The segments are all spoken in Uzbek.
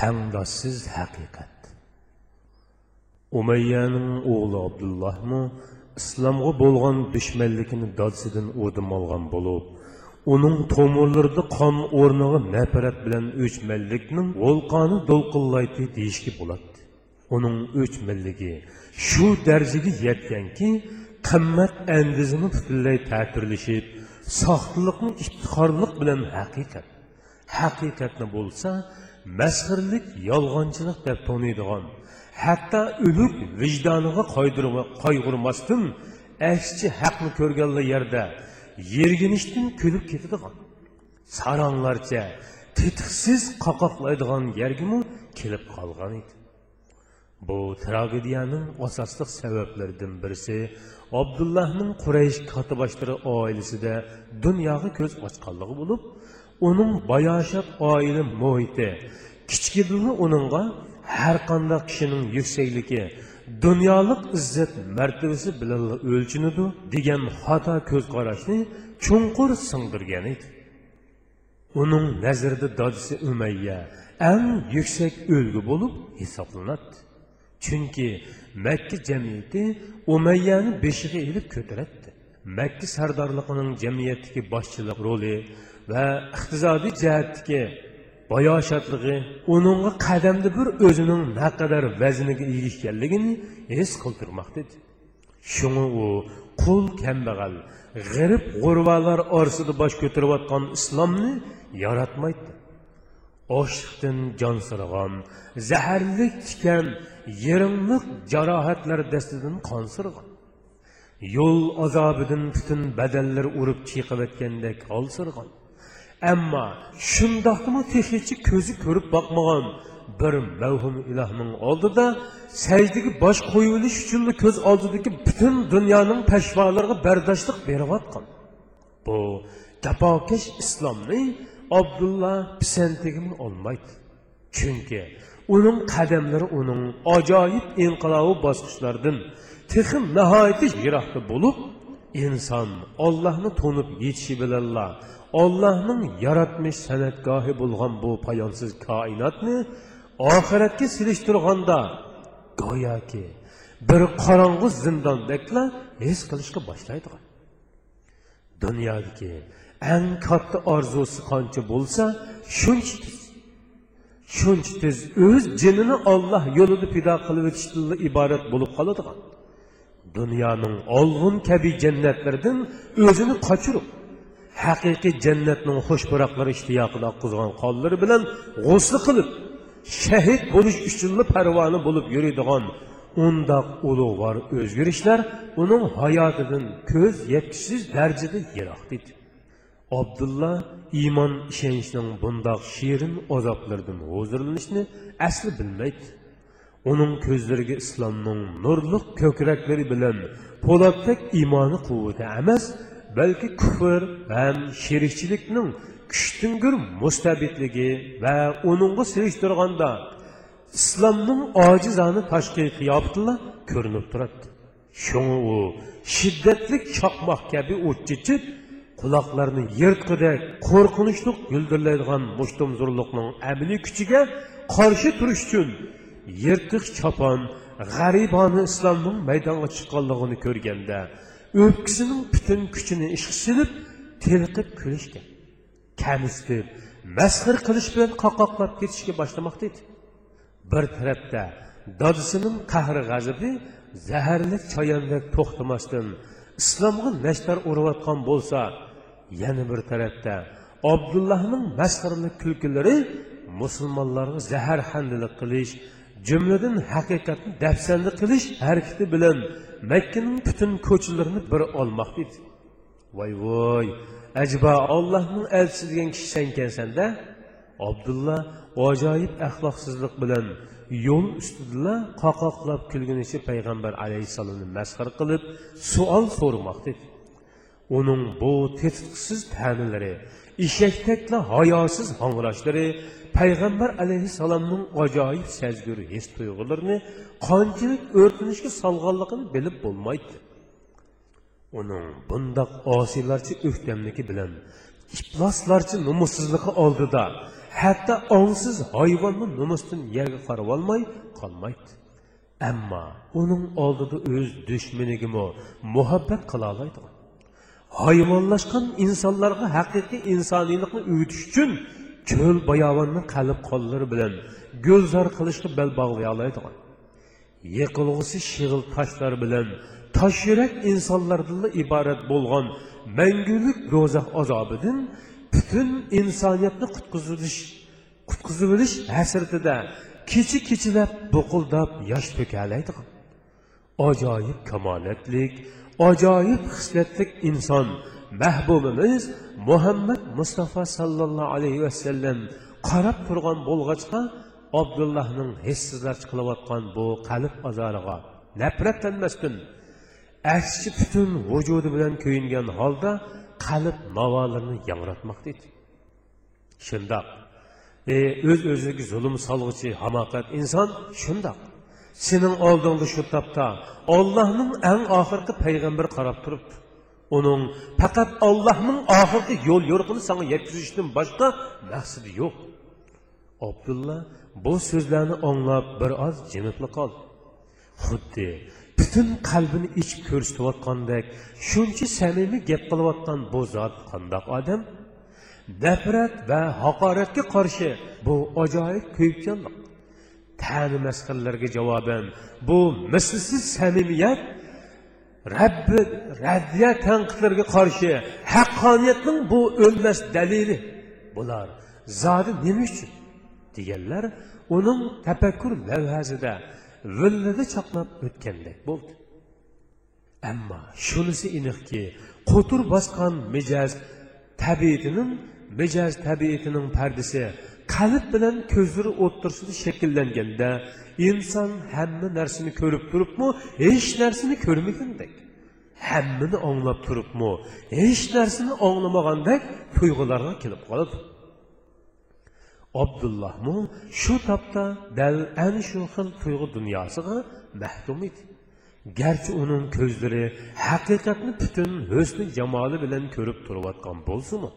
tangdoshsiz haqiqat. Umayyaning o'g'li abdullohmi islomga bo'lgan dushmanligini dodsidan o'dim olgan bo'lib uning tomirlarida qon o'rniga nafrat bilan o'chmanlikning volqoni do'lqillaydi deyishga bo'ladi uning o'chmanligi shu darajaga yetganki qimmat andizini butunlay ta'tirlashib soxtiliqni iftixorlik bilan haqiqat haqiqatni bo'lsa masxirlik yolg'onchilik deb to'niydigan hatto o'lik vijdoniga qayg'urmasdan aksichi haqni ko'rganlar yerda yerginishdan kulib ketadigan saronglarcha tetiqsiz qoqoqlaydigan yergimi kelib qolgan edi bu tragediyaning asosli sabablaridan birisi abdullohning quraysh kotiboshlari oilasida dunyoga ko'z ochganligi bo'lib uning bayoshat oila muhiti kichkidilni uningga har qanday kishining yuksakligi dunyolik izzat martabasi bilan o'lchinadi degan xato ko'z qarashni chunqur singdirgan edi. Uning nazarida dodisi umayya eng yuksak o'lgu bo'lib hisoblanadi. Chunki makka jamiyati umayyani beshiga ilib ko'taradi makka sardorligining jamiyatdagi boshchilik roli va iqtisodiy jihatdagi bayoşatlığı, onunla qədəmdə bir özünün nə qədər vəzinə ilişkənligini his qıldırmaq dedi. Şunu o, qul kəmbəğal, ғərib ғurvalar arasında baş көтеріп атқан İslamны yaratmaydı. Oşlıqdan can sırğan, zəhərlik tikan, yerimlik carahatlar dəstidən qan sırğan. Yol azabıdın bütün bədəllər urib çiqib etkəndək al sırğan. Ammo shundoqmi tehichi ko'zi ko'rib boqmagan bir mavhum ilohning oldida sajdaga bosh qo'yilish uchun ko'z oldidagi butun dunyoning pashvolariga bardoshlik berayotgan. Bu jafokash islomni abdulla pisantigini olmaydi. Chunki uning qadamlari uning ajoyib inqilobi bosqichlaridan texim nihoyatda yiroqda bo'lib inson ollohni to'nib yetishi bilanla ollohning yaratmish san'atgohi bo'lgan bu poyonsiz koinotni oxiratga silishtirganda go'yoki bir qorong'u zindondakla his qilishga boshlaydigan dunyodagi eng katta orzusi qancha bo'lsa shuncha tez shuncha tez o'z jinini olloh yo'lida pido qilib o'tishdan iborat bo'lib qoladigan dunyoning olg'un kabi jannatlaridan o'zini qochirib haqiqiy jannatning xushburoqlari ishtiyoqini oqqizgan qonlari bilan g'usli qilib shahid bo'lish uchun parvona bo'lib yuradigan undoq ulug'vor o'zgarishlar uning hayotidan ko'z yetkisiz darajada yiroq edi abdulla iymon ishonchning bundoq shirin azoblaridan huzurlanishni asli bilmaydi. Uning ko'zlariga islomning nurliq ko'kraklari bilan po'latdek iymoni quvvati emas balki kufr ham sherikchilikning kuchtingur mustabidligi va uningga selishtirganda islomning ojizani tashqi qiyobtila ko'rinib turadi shuni u shiddatli chaqmoq kabi o'tchichib quloqlarni yirtqidek qo'rqinchli guldirlaydigan mushtumzurliqning amaliy kuchiga qarshi turish uchun yirtiq chopon g'aribona islomning maydonga chiqqanligini ko'rganda o'pkisining butun kuchini ishga silib telqib kulishga kamsitib masxir qilish bilan qoqoqlab ketishga boshlamoqda edi. Bir tarafda dodisining qahri g'azabi zaharli choyandek to'xtamasdan islomga nashtar urayotgan bo'lsa yana bir tarafda abdullohning masxirli kulkilari musulmonlarga zahar handili qilish jumladan haqiqatni dafsanda qilish harakati bilan makkaning butun ko'chalarini bir olmoqda edi. Voy voy ajba ollohning elchisi degan kishi abdulla ajoyib axloqsizlik bilan yo'l ustida qoqoqlab kulgunicha payg'ambar alayhissalomni masxar qilib savol so'ramoqda edi. Uning bu tetiqsiz ta'nilari eshakdakla hayosiz hong'irashlari payg'ambar alayhissalomning ajoyib sezguri his tuyg'ularini qanchalik o'rtinishga solganligini bilib bo'lmaydi. Uning bundoq osiylarcha o'ktamligi bilan ifloslarcha nomussizligi oldida hatto ongsiz hayvonni nomusdan yerga qarab olmay qolmaydi. Ammo uning oldida o'z dushmanigimi muhabbat qila oladigan hayvonlashgan insonlarga haqiqiy insoniylikni uyutish uchun cho'l bayovonni qalb qo'llari bilan go'zar qilishni bel bog'lay oladigan yiqilg'usi shig'il toshlar bilan tosh yurak insonlardan iborat bo'lgan mangulik do'zax azobidan butun insoniyatni qutqizilish qutqizib olish hasratida kecha kechilab buqildab yosh to'kalaydigan ajoyib kamolatlik ajoyib xislatlik inson mahbubimiz muhammad mustafa sallallohu alayhi vasallam qarab turgan bo'lg'achqa abdullohning hissizlarcha qilayotgan bu qalb azoriga nafratlanmasdan aksicha butun vujudi bilan kuyingan holda qalb navolarni yangratmoqda edi shundoq e, o'z o'ziga zulm solg'uchi hamoqat inson shundoq sening oldingda shu topda ollohning eng oxirgi payg'ambari qarab turibdi uning faqat ollohning oxirgi yo'l yo'riqini sanga yetkazishdan boshqa maqsadi yo'q. Abdulla bu so'zlarni anglab bir oz jimibli qoldi. Xuddi butun qalbini ichib ko'rsatayotgandek shuncha samimiy gap qilayotgan bu zot qandoq odam? Nafrat va haqoratga qarshi bu ajoyib kuyibchanlik tani masxarlarga javoban bu mislsiz samimiyat rabbi raddiya tanqidlarga qarshi haqqoniyatning bu o'lmas dalili bular. Zodi nima uchun? Deganlar uning tafakkur lavhasida villada chaqnab o'tgandek bo'ldi. Ammo shunisi aniqki qo'tur bosgan mijoz tabiatining mijoz tabiatining pardasi qalb bilan ko'zlari o'ttirsida shakllanganda inson hamma narsani ko'rib turibmi hech narsani ko'rmagandek hammani anglab turibmi hech narsani anglamagandek tuyg'ularga kelib qoladi. Abdullohmu shu topda dal ana shu xil tuyg'u dunyosiga mahkum edi. Garchi uning ko'zlari haqiqatni butun husni jamoli bilan ko'rib turayotgan bo'lsimi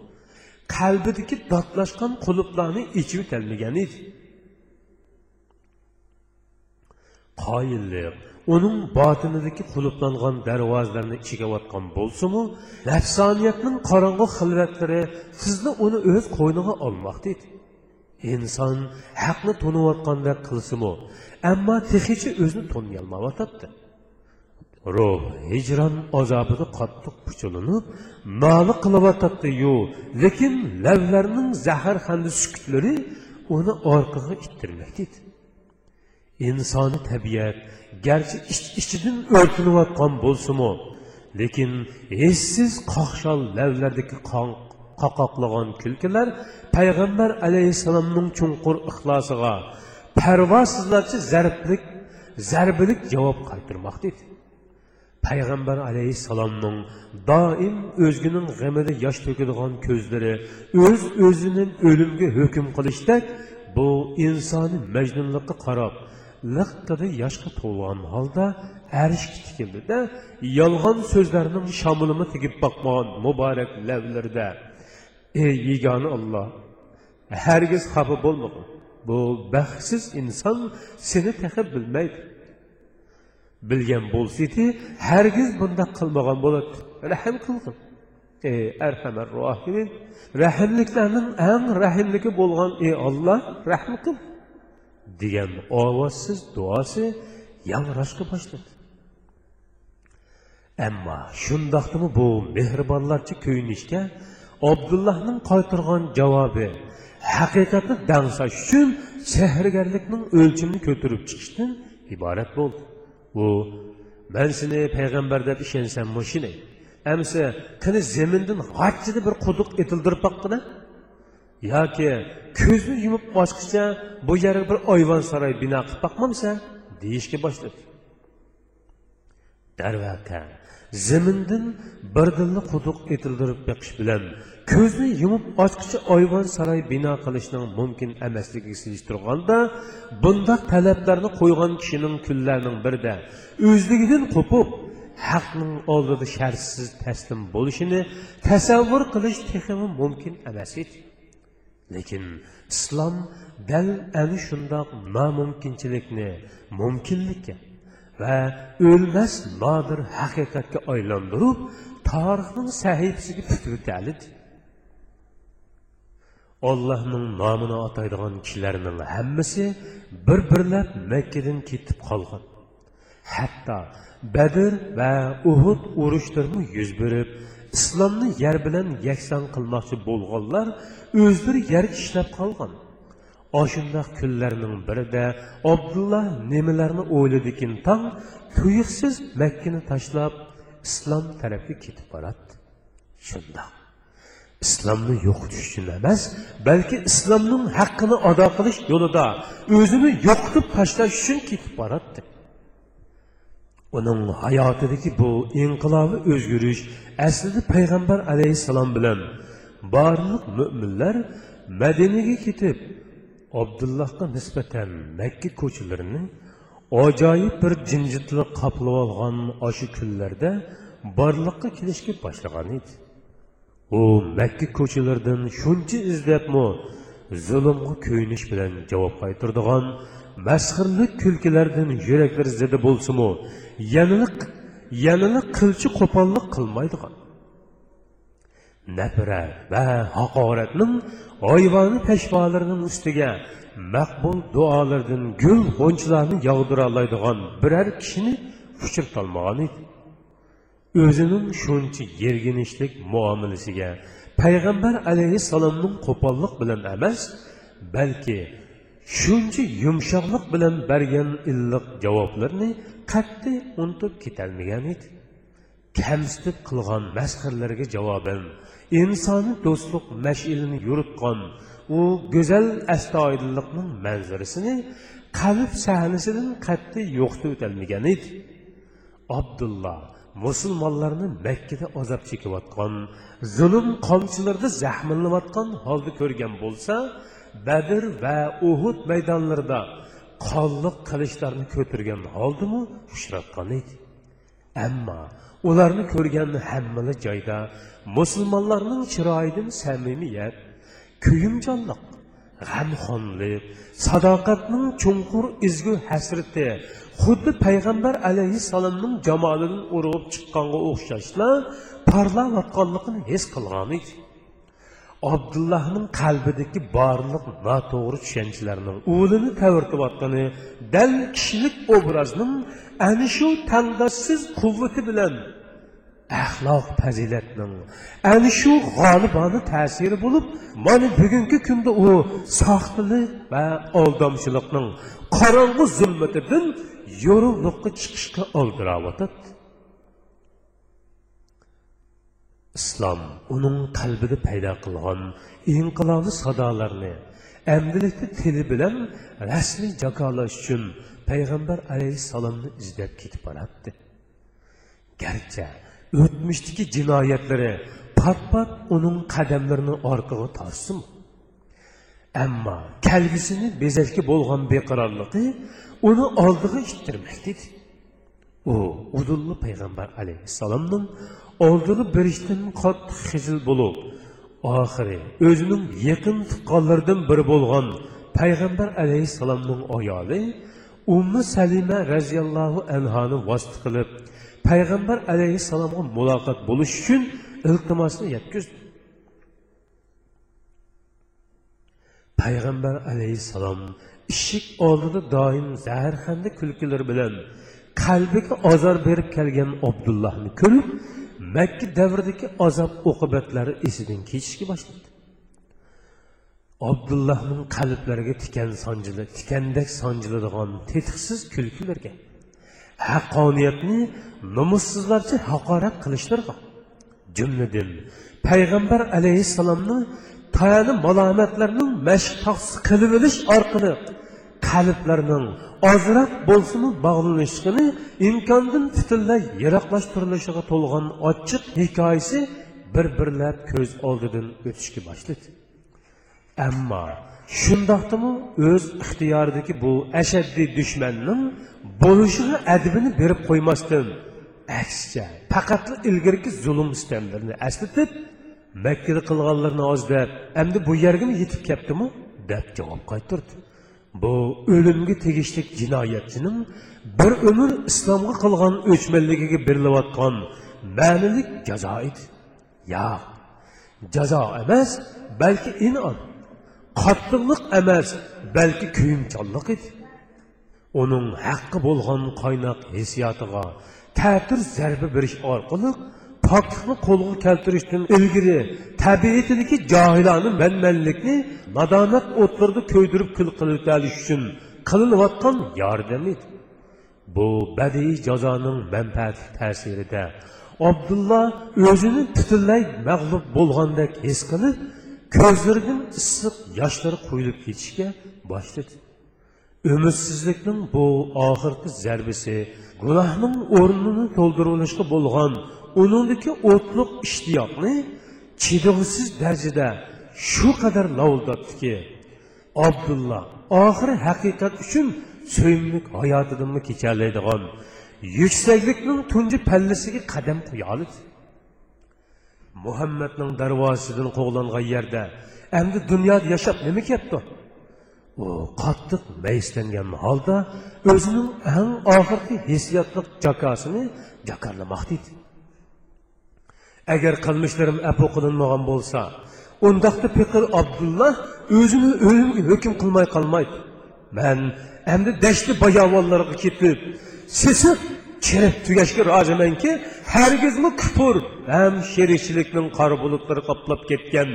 qalbidagi dodlashgan quluplarni ichib o'tolmagan edi. Qoyillik uning botinidagi quluplangan darvozalarni ichiga bo'lsinu nafsoniyatning qorong'u xilvatlari sizni uni o'z qo'yniga olmoqda edi. Inson haqni to'niyotgandek qilsimi ammo tehicha o'zini to'niyolmayotdi ruh hijron azobida qattiq puchulinib noli qilyotdiyu lekin lavlarning zahar sukutlari uni orqaga ittirmakda edi insoni tabiat garchi ich ichidan o'rtinayotgan bo'lsinu lekin essiz qoqshol lavlardagi qoqoqlagan kulkilar payg'ambar alayhissalomning chunqur ixlosiga parvosizlarcha zarblik zarbilik javob qaytarmoqda edi payg'ambar alayhissalomning doim o'zgining g'amida yosh to'kadigan ko'zlari o'z o'zining o'limga hukm qilishdek bu insoniy majnunlikqa qarab liqtada yoshga to'lgan holda arishga tikildida yolg'on so'zlarning shomilini tegib boqmagan muborak lavlarida ey yegona olloh hargiz xafa bo'lmagin. Bu baxtsiz inson seni taxib bilmaydi. Bilgan bo'lsaydi hargiz bundoq qilmagan bo'ladi. Rahm qilgin ey arhamar rohimin rahimliklarning eng rahimligi bo'lgan ey olloh rahm qil. Degan ovozsiz duosi yangrashga boshladi. Ammo shundoqdimi bu mehribonlarcha kuyinishga abdullohning qaytirgan javobi haqiqatni dangsash uchun sehrgarlikning o'lchimini ko'tarib chiqishdan iborat bo'ldi. U man seni payg'ambar deb ishonsam shunday amsa qani zamindan g'achchida bir quduq etildirib boqqina yoki ko'zni yumib ochqicha bu yerga bir oyvon saroy bino qilib boqmamsan deyishga boshladi darvaqa. Zamindan birdilla quduq etildirib beqish bilan ko'zni yumib ochqichi oyvon saroy bino qilishning mumkin emasligiga turganda bundoq talablarni qo'ygan kishining kunlarning birida o'zligidan qo'pib haqning oldida shartsiz taslim bo'lishini tasavvur qilish texmi mumkin emas edi. Lekin islom dal ana shundoq nomumkinchilikni mumkinlikka və ölməz nadir həqiqətə aylandırıb tarixin səhifəsini bütöv dəlid. Allahın namını ataydığan kişilərin hamısı bir-birləb Məkkədən ketib qalğan. Hətta Bədir və Uhud uruşlarını yüz verib İslamni yer bilan yakson qilmoqchi bo'lganlar o'zlari yer ishlab qolgan Oshundoq kunlarning birida Abdullah nimalarni o'yladikin tong tuyuqsiz Makkani tashlab islom tarafga ketib boradi. Shundoq islomni yo'qotish uchun emas balki islomning haqqini ado qilish yo'lida o'zini yo'qotib tashlash uchun ketib boradi uning hayotidagi bu inqilobiy o'zgarish aslida payg'ambar alayhissalom bilan barliq mo'minlar madinaga ketib abdullohga nisbatan makka ko'chalarini ajoyib bir jimjitlik qoplab olgan oshu kunlarda borliqqa kelishga boshlagan edi. U makka ko'chalaridan shuncha izlabmi zulmga ko'yinish bilan javob qaytirdigan masxirlik kulkilardan yuraklar zidi bo'lsimu yaniliq yanili qilchi qo'pollik qilmaydigan. Nafra va haqoratning oyvoni peshvolarining ustiga maqbul duolardan gul g'unchilarni yog'dira oladigan biror kishini uchirtolmagan edi. O'zining shuncha yerginishlik muomalasiga payg'ambar alayhissalomning qo'pollik bilan emas balki shuncha yumshoqlik bilan bergan illiq javoblarni qat'iy unutib ketolmagan edi. Kamsitib qilgan masxirlarga javoban insoniy do'stlik mashilini yuritgan u go'zal astoydillikning manzarasini qalb sahnasidan qat'iy yo'qitib o'tolmagan edi. Abdulloh musulmonlarni makkada azob chekayotgan zulm qomchilarda zahminlayotgan holda ko'rgan bo'lsa badr va uhud maydonlarida qonliq qilichlarni ko'targan holdimi uchratgan edi. Ammo ularni ko'rgan hammali joyda musulmonlarning chiroyidan samimiyat kuyimjonliq g'amxonlik sadoqatning chunqur izgu hasrati xuddi payg'ambar alayhissalomning jamolidan urg'ib chiqqanga o'xshashla parlayotganligini his qilgan edi abdullohning qalbidagi borliq noto'g'ri tushunchalarning o'lini tavirtiyotgani dal kishilik obrazning ana shu tandassiz quvvati bilan axloq fazilatning ana shu g'olibona ta'siri bo'lib mana bugungi kunda u soxtalik va aldomchilikning qorong'u zulmatidan yorug'liqqa chiqishga oldirayotadi islom uning qalbida paydo qilgan inqilobiy sadolarni amdilikda tili bilan rasmiy jakolash uchun payg'ambar alayhissalomni izlab ketib boradi garchi o'tmishdagi jinoyatlari pat pat uning qadamlarini orqaga torsin ammo kalbisini bezashga bo'lgan beqarorligi uni oldiga ittirmakda u udulli payg'ambar alayhissalomning oldirib berishdan qattiq xijil bo'lib oxiri o'zining yaqin tuqqanlaridan biri bo'lgan payg'ambar alayhissalomning ayoli ummi salima roziyallohu anhoni vasita qilib payg'ambar alayhissalomga muloqot bo'lish uchun iltimosni yetkazdi. Payg'ambar alayhissalom ishik oldida doim zaharxanda kulkilar bilan qalbiga ozor berib kelgan abdullohni ko'rib makka davridagi azob oqibatlari esidan kechishga boshladi abdullohning qalblariga tikan sonjili tikandek sonjiladigan tetiksiz kulkilarga haqqoniyatni nomussizlarcha haqorat qilishlarga jumladan payg'ambar alayhissalomni tayani malomatlarning mashqtoqsi qilib olish orqali qalblarning ozroq bo'lsinu bog'lanishini imkondan butunlay yiroqlashtirilishiga to'lgan ochiq hikoyasi bir birlab ko'z oldidan o'tishga boshladi. Ammo shundoqdimi o'z ixtiyoridagi bu ashaddiy dushmanning bo'lishiga adibini berib qo'ymasdan aksicha faqat ilgarigi zulm sistemlarini aslatib makkada qilganlarni ozdab endi bu yergami yetib kelibdimi? deb javob qaytirdi Bu ölümge tegishli cinayetçinin bir ömür İslam'a kılgan o'chmanligiga birlivatkan ma'nilik ceza idi. Ya, ceza emez, belki inan. Katlılık emez, belki köyümçallık idi. Onun hakkı bo'lgan kaynak hisiyatıga, ta'tir zərbi bir iş poklikni qo'lga keltirishdan ilgari tabiatidagi johilani manmanlikni madonat o'tlarida ko'ydirib kul qilitalish uchun qilinayotgan yordam edi bu badiiy jazoning manfaati ta'sirida abdulla o'zini butunlay mag'lub bo'lgandek his qilib ko'zlaridan issiq yoshlar quyilib ketishga boshladi umidsizlikning bu oxirgi zarbisi gunohning o'rnini to'ldirilishga bo'lgan uningdagi o'tliq ishtiyoqni chidovsiz darajada shu qadar lovuldatdiki abdulla oxiri haqiqat uchun so'yimlik hayotidanmi kecharlaydigan yuksaklikning tunji pallasiga qadam qo'ya oladi. Muhammadning darvozasidan qo'g'langan yerda endi dunyoda yashab nima ketdi qattiq mayislangan holda o'zining eng oxirgi hissiyotli jakosini jakarlamoqda edi agar qilmishlarim apu qilinmagan bo'lsa undaqda piqir abdulloh o'zini o'limga hukm qilmay qolmaydi. Man endi dashti bayovonlarga ketib sisiq kirib tugashga rozimanki hargizmi kufr ham sherikchilikning qora bulutlari qoplab ketgan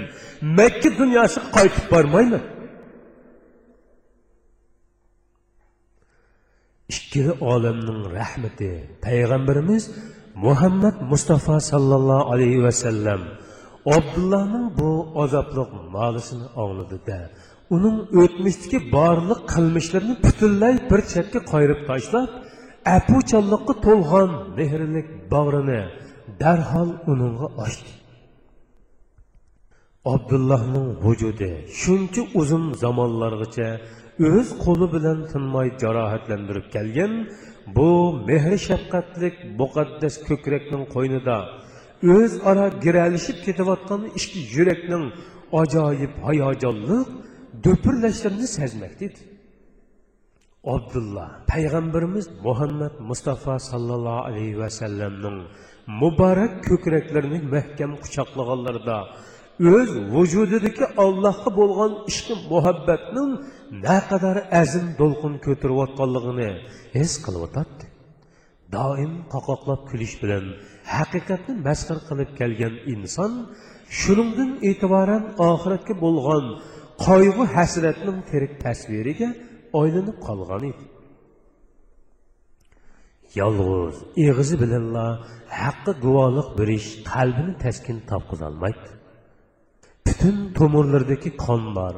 makka dunyosiga qaytib bormayman. Ikkili olamning rahmati. Payg'ambarimiz muhammad mustafa sallallohu alayhi vasallam abdullohning bu azobliq molisini og'ladida uning o'tmishdagi borliq qilmishlarini butunlay bir chetga qoyirib tashlab apuchanlikqa to'lgan mehrlik bag'rini darhol uningga ochdi. Abdullohning vujudi shuncha uzun zamonlargacha o'z qo'li bilan tinmay jarohatlantirib kelgan bu mehri shafqatlik muqaddas ko'krakning qo'ynida o'zaro giralishib ketayotgan ikki yurakning ajoyib hayajonliq do'pirlashlarini sezmakda edi. Abdulloh payg'ambarimiz muhammad mustafa sallallohu alayhi vasallamning muborak ko'kraklarini mahkam quchoqlaganlarida o'z vujudidagi allohga bo'lgan ishqi muhabbatning naqadar azim to'lqin ko'tarayotganligini his qilib o'tadi. Doim qoqoqlab kulish bilan haqiqatni masxar qilib kelgan inson shuningdan e'tiboran oxiratga bo'lgan qayg'u hasratning tirik tasviriga aylanib qolgan edi. Yolg'iz eg'izi bilanla haqqi guvohlik berish qalbini taskin topqizolmaydi butun tomirlardagi qonlar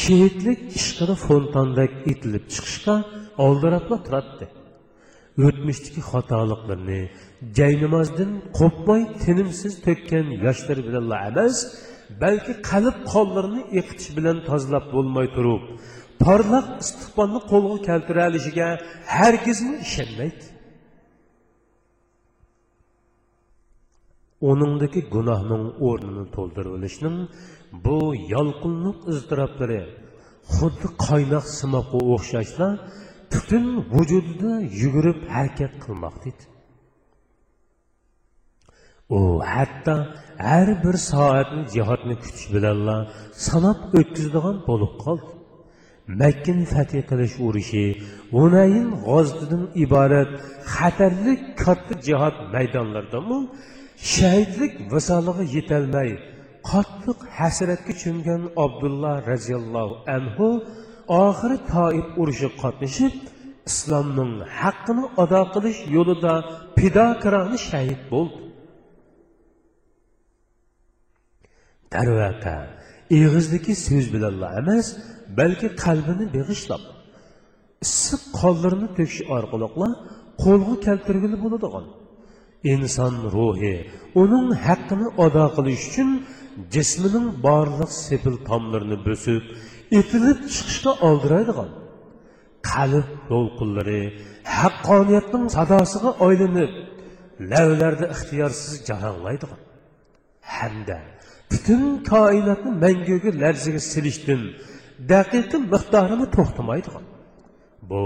shehidlik ishqida fontandek etilib chiqishga oldirabla turadi o'tmishdagi xatoliklarni jaynamozdan qo'pmay tinimsiz to'kkan yoshlari bilan emas balki qalb qonlarini eqitish bilan tozalab bo'lmay turib porloq istiqbolni qo'lga keltira olishiga hargizmi ishonmaydi. Uningdagi gunohning o'rnini to'ldirilishning bu yolqinliq iztiroblari xuddi qaynoq simoqqa o'xshashla butun vujudida yugurib harakat qilmoqda edi u hatto har bir soatni jihodni kutish bilanla sanab o'tkazadigan bo'lib qoldi makkin fatih qilish urushi unayin g'ozdidan iborat xatarli katta jihod maydonlaridami shahidlik visoliga yetolmay qattiq hasratga cho'mgan abdulloh roziyallohu anhu oxiri toib urushi qatnashib islomning haqqini ado qilish yo'lida pidokirani shahid bo'ldi darvaqa eg'izdagi so'z bilanla emas balki qalbini beg'ishlab issiq qonlarini to'kish orqali qo'lga keltirgili bo'ladigan inson ruhi. Uning haqqini ado qilish uchun jismining barliq sepil tomlarini bo'sib etilib chiqishga oldiradigan qalb to'lqinlari haqqoniyatning sadosiga aylanib lavlarda ixtiyorsiz jaranglaydigan hamda butun koinotni manguga larzaga silishdan daqiqa miqdorini to'xtamaydigan. Bu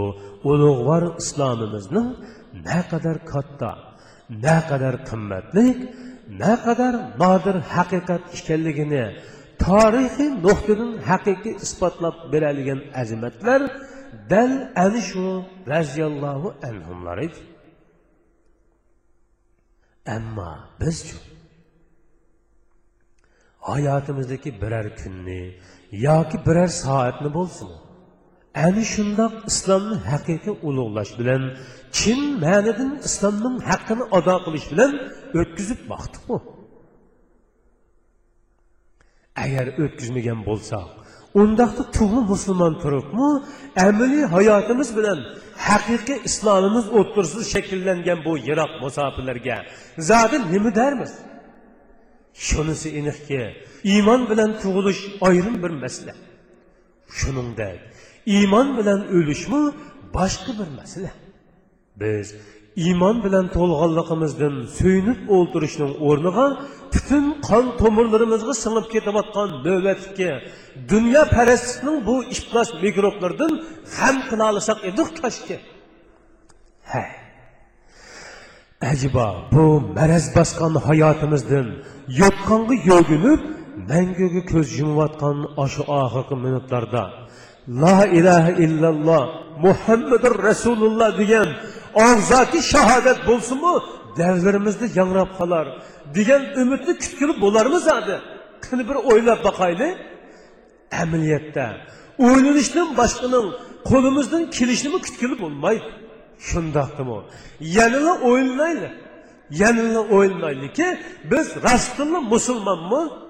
ulug'vor islomimizning naqadar katta naqadar qimmatli naqadar nodir haqiqat ekanligini tarixiy nuqtadan haqiqiy isbotlab beradigan azimatlar dal ana shu roziyallohu anhumlar edi. Ammo bizchu hayotimizdagi biror kunni yoki biror soatni bo'lsin ana shundoq islomni haqiqiy ulug'lash bilan chin ma'nidan islomning haqqini ado qilish bilan o'tkazib boqdiqmi? Agar o'tkazmagan bo'lsak undaqda tug'li musulmon turibmi amaliy hayotimiz bilan haqiqiy islomimiz o'ttirsiz shakllangan bu yiroq musofirlarga zodi nima darmiz shunisi aniqki iymon bilan tug'ilish ayrim bir masala. Shuningdek iymon bilan o'lishmi boshqa bir masala biz iymon bilan to'lg'anligimizdan suyunib o'ltirishning o'rniga butun qon tomirlarimizga singib ketayotgan navbatga dunyo parastlikning bu iflos mikroblardan g'am qila olsak edik kashki ha. Ajibo bu maraz bosgan hayotimizdan yotqonga yo'ginib manguga ko'z yumayotgan oshu oxirgi minutlarda La ilahe illallah Muhammedur Resulullah diyen ağzaki şahadet bulsun mu? Devlerimizde yanrap kalar. Diyen ümitli kütkülü bular mı zaten? Kını bir oylap bakaylı. Emniyette. Oylanıştan başkanın kolumuzdan kilişini mi kütkülü bulmaydı? Şundaktım o. Yanına oylanaylı. Yanına oylanaylı ki biz rastlı Müslüman mı?